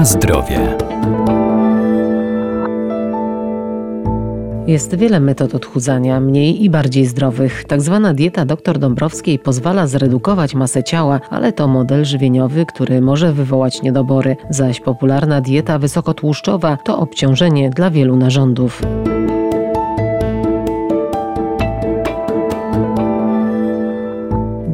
Na zdrowie. Jest wiele metod odchudzania, mniej i bardziej zdrowych. Tak zwana dieta dr Dąbrowskiej pozwala zredukować masę ciała, ale to model żywieniowy, który może wywołać niedobory. Zaś popularna dieta wysokotłuszczowa to obciążenie dla wielu narządów.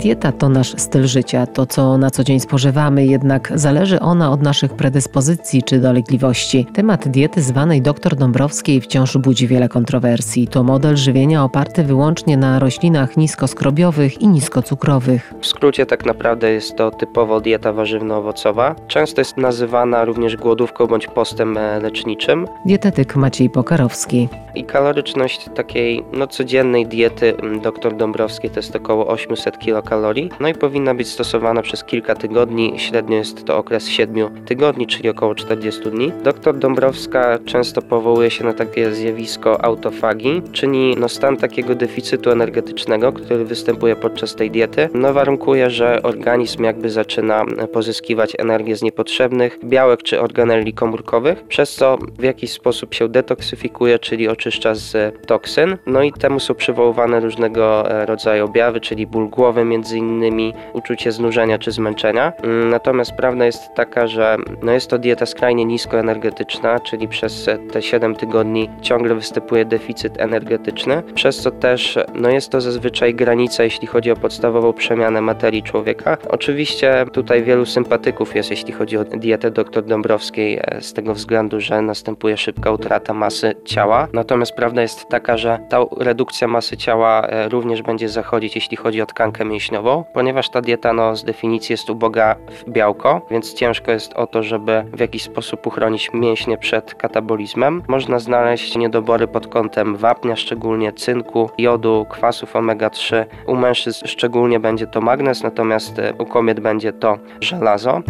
Dieta to nasz styl życia, to co na co dzień spożywamy, jednak zależy ona od naszych predyspozycji czy dolegliwości. Temat diety zwanej dr Dąbrowskiej wciąż budzi wiele kontrowersji. To model żywienia oparty wyłącznie na roślinach niskoskrobiowych i niskocukrowych. W skrócie tak naprawdę jest to typowo dieta warzywno-owocowa. Często jest nazywana również głodówką bądź postem e, leczniczym. Dietetyk Maciej Pokarowski. I kaloryczność takiej no, codziennej diety dr Dąbrowskiej to jest około 800 kcal kalorii, no i powinna być stosowana przez kilka tygodni, średnio jest to okres 7 tygodni, czyli około 40 dni. Doktor Dąbrowska często powołuje się na takie zjawisko autofagii, czyli no stan takiego deficytu energetycznego, który występuje podczas tej diety, no warunkuje, że organizm jakby zaczyna pozyskiwać energię z niepotrzebnych białek czy organeli komórkowych, przez co w jakiś sposób się detoksyfikuje, czyli oczyszcza z toksyn, no i temu są przywoływane różnego e, rodzaju objawy, czyli ból głowy między innymi uczucie znużenia czy zmęczenia. Mm, natomiast prawda jest taka, że no jest to dieta skrajnie niskoenergetyczna, czyli przez te 7 tygodni ciągle występuje deficyt energetyczny, przez co też no jest to zazwyczaj granica, jeśli chodzi o podstawową przemianę materii człowieka. Oczywiście tutaj wielu sympatyków jest, jeśli chodzi o dietę dr Dąbrowskiej, e, z tego względu, że następuje szybka utrata masy ciała. Natomiast prawda jest taka, że ta redukcja masy ciała e, również będzie zachodzić, jeśli chodzi o tkankę mięśniową mięśniową, ponieważ ta dieta no, z definicji jest uboga w białko, więc ciężko jest o to, żeby w jakiś sposób uchronić mięśnie przed katabolizmem. Można znaleźć niedobory pod kątem wapnia, szczególnie cynku, jodu, kwasów omega-3. U mężczyzn szczególnie będzie to magnez, natomiast e, u kobiet będzie to żelazo.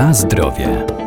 Na zdrowie.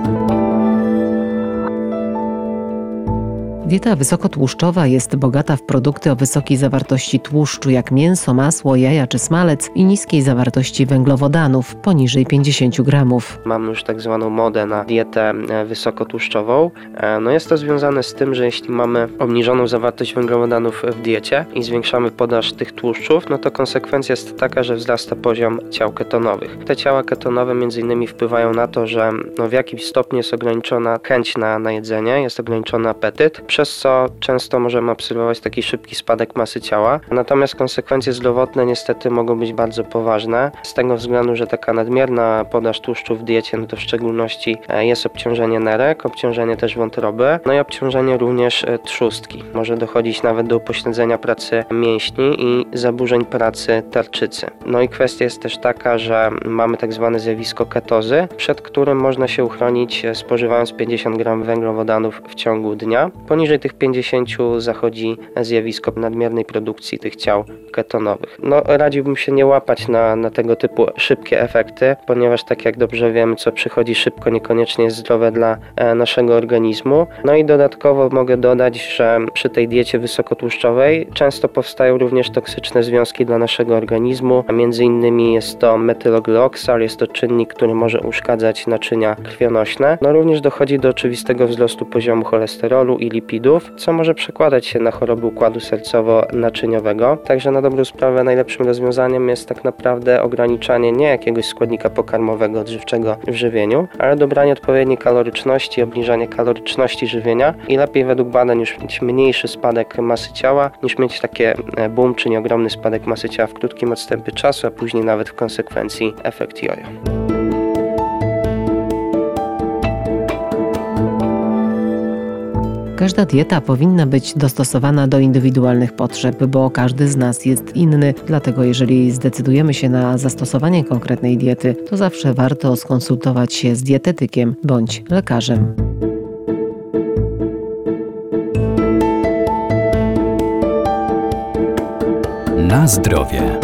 Dieta wysokotłuszczowa jest bogata w produkty o wysokiej zawartości tłuszczu, jak mięso, masło, jaja czy smalec i niskiej zawartości węglowodanów, poniżej 50 gramów. Mamy już tak zwaną modę na dietę e, wysokotłuszczową. E, no jest to związane z tym, że jeśli mamy obniżoną zawartość węglowodanów w diecie i zwiększamy podaż tych tłuszczów, no to konsekwencja jest taka, że wzrasta poziom ciał ketonowych. Te ciała ketonowe między innymi wpływają na to, że no w jakimś stopniu jest ograniczona chęć na, na jedzenie, jest ograniczony apetyt, przez co często możemy obserwować taki szybki spadek masy ciała. Natomiast konsekwencje zdrowotne niestety mogą być bardzo poważne, z tego względu, że taka nadmierna podaż tłuszczu w diecie, no to w szczególności e, jest obciążenie nerek, obciążenie też wątroby, no i obciążenie również e, trzustki. Może dochodzić nawet do upośledzenia pracy mięśni i zaburzeń pracy tarczycy. No i kwestia jest też taka, że mamy tak zwane zjawisko ketozy, przed którym można się uchronić e, spożywając 50 gram węglowodanów w ciągu dnia. Poniżej Poniżej tych 50 zachodzi zjawisko nadmiernej produkcji tych ciał ketonowych. No, radziłbym się nie łapać na, na tego typu szybkie efekty, ponieważ tak jak dobrze wiemy, co przychodzi szybko, niekoniecznie jest zdrowe dla e, naszego organizmu. No i dodatkowo mogę dodać, że przy tej diecie wysokotłuszczowej często powstają również toksyczne związki dla naszego organizmu, a między innymi jest to metylogloxal, jest to czynnik, który może uszkadzać naczynia krwionośne. No również dochodzi do oczywistego wzrostu poziomu cholesterolu i lipidów lipidów, co może przekładać się na choroby układu sercowo-naczyniowego. Także na dobrą sprawę najlepszym rozwiązaniem jest tak naprawdę ograniczanie nie jakiegoś składnika pokarmowego, odżywczego w żywieniu, ale dobranie odpowiedniej kaloryczności, obniżanie kaloryczności żywienia i lepiej według badań już mieć mniejszy spadek masy ciała, niż mieć takie e, boom, czyli ogromny spadek masy ciała w krótkim odstępie czasu, a później nawet w konsekwencji efekt jojo. Każda dieta powinna być dostosowana do indywidualnych potrzeb, bo każdy z nas jest inny. Dlatego, jeżeli zdecydujemy się na zastosowanie konkretnej diety, to zawsze warto skonsultować się z dietetykiem bądź lekarzem. Na zdrowie.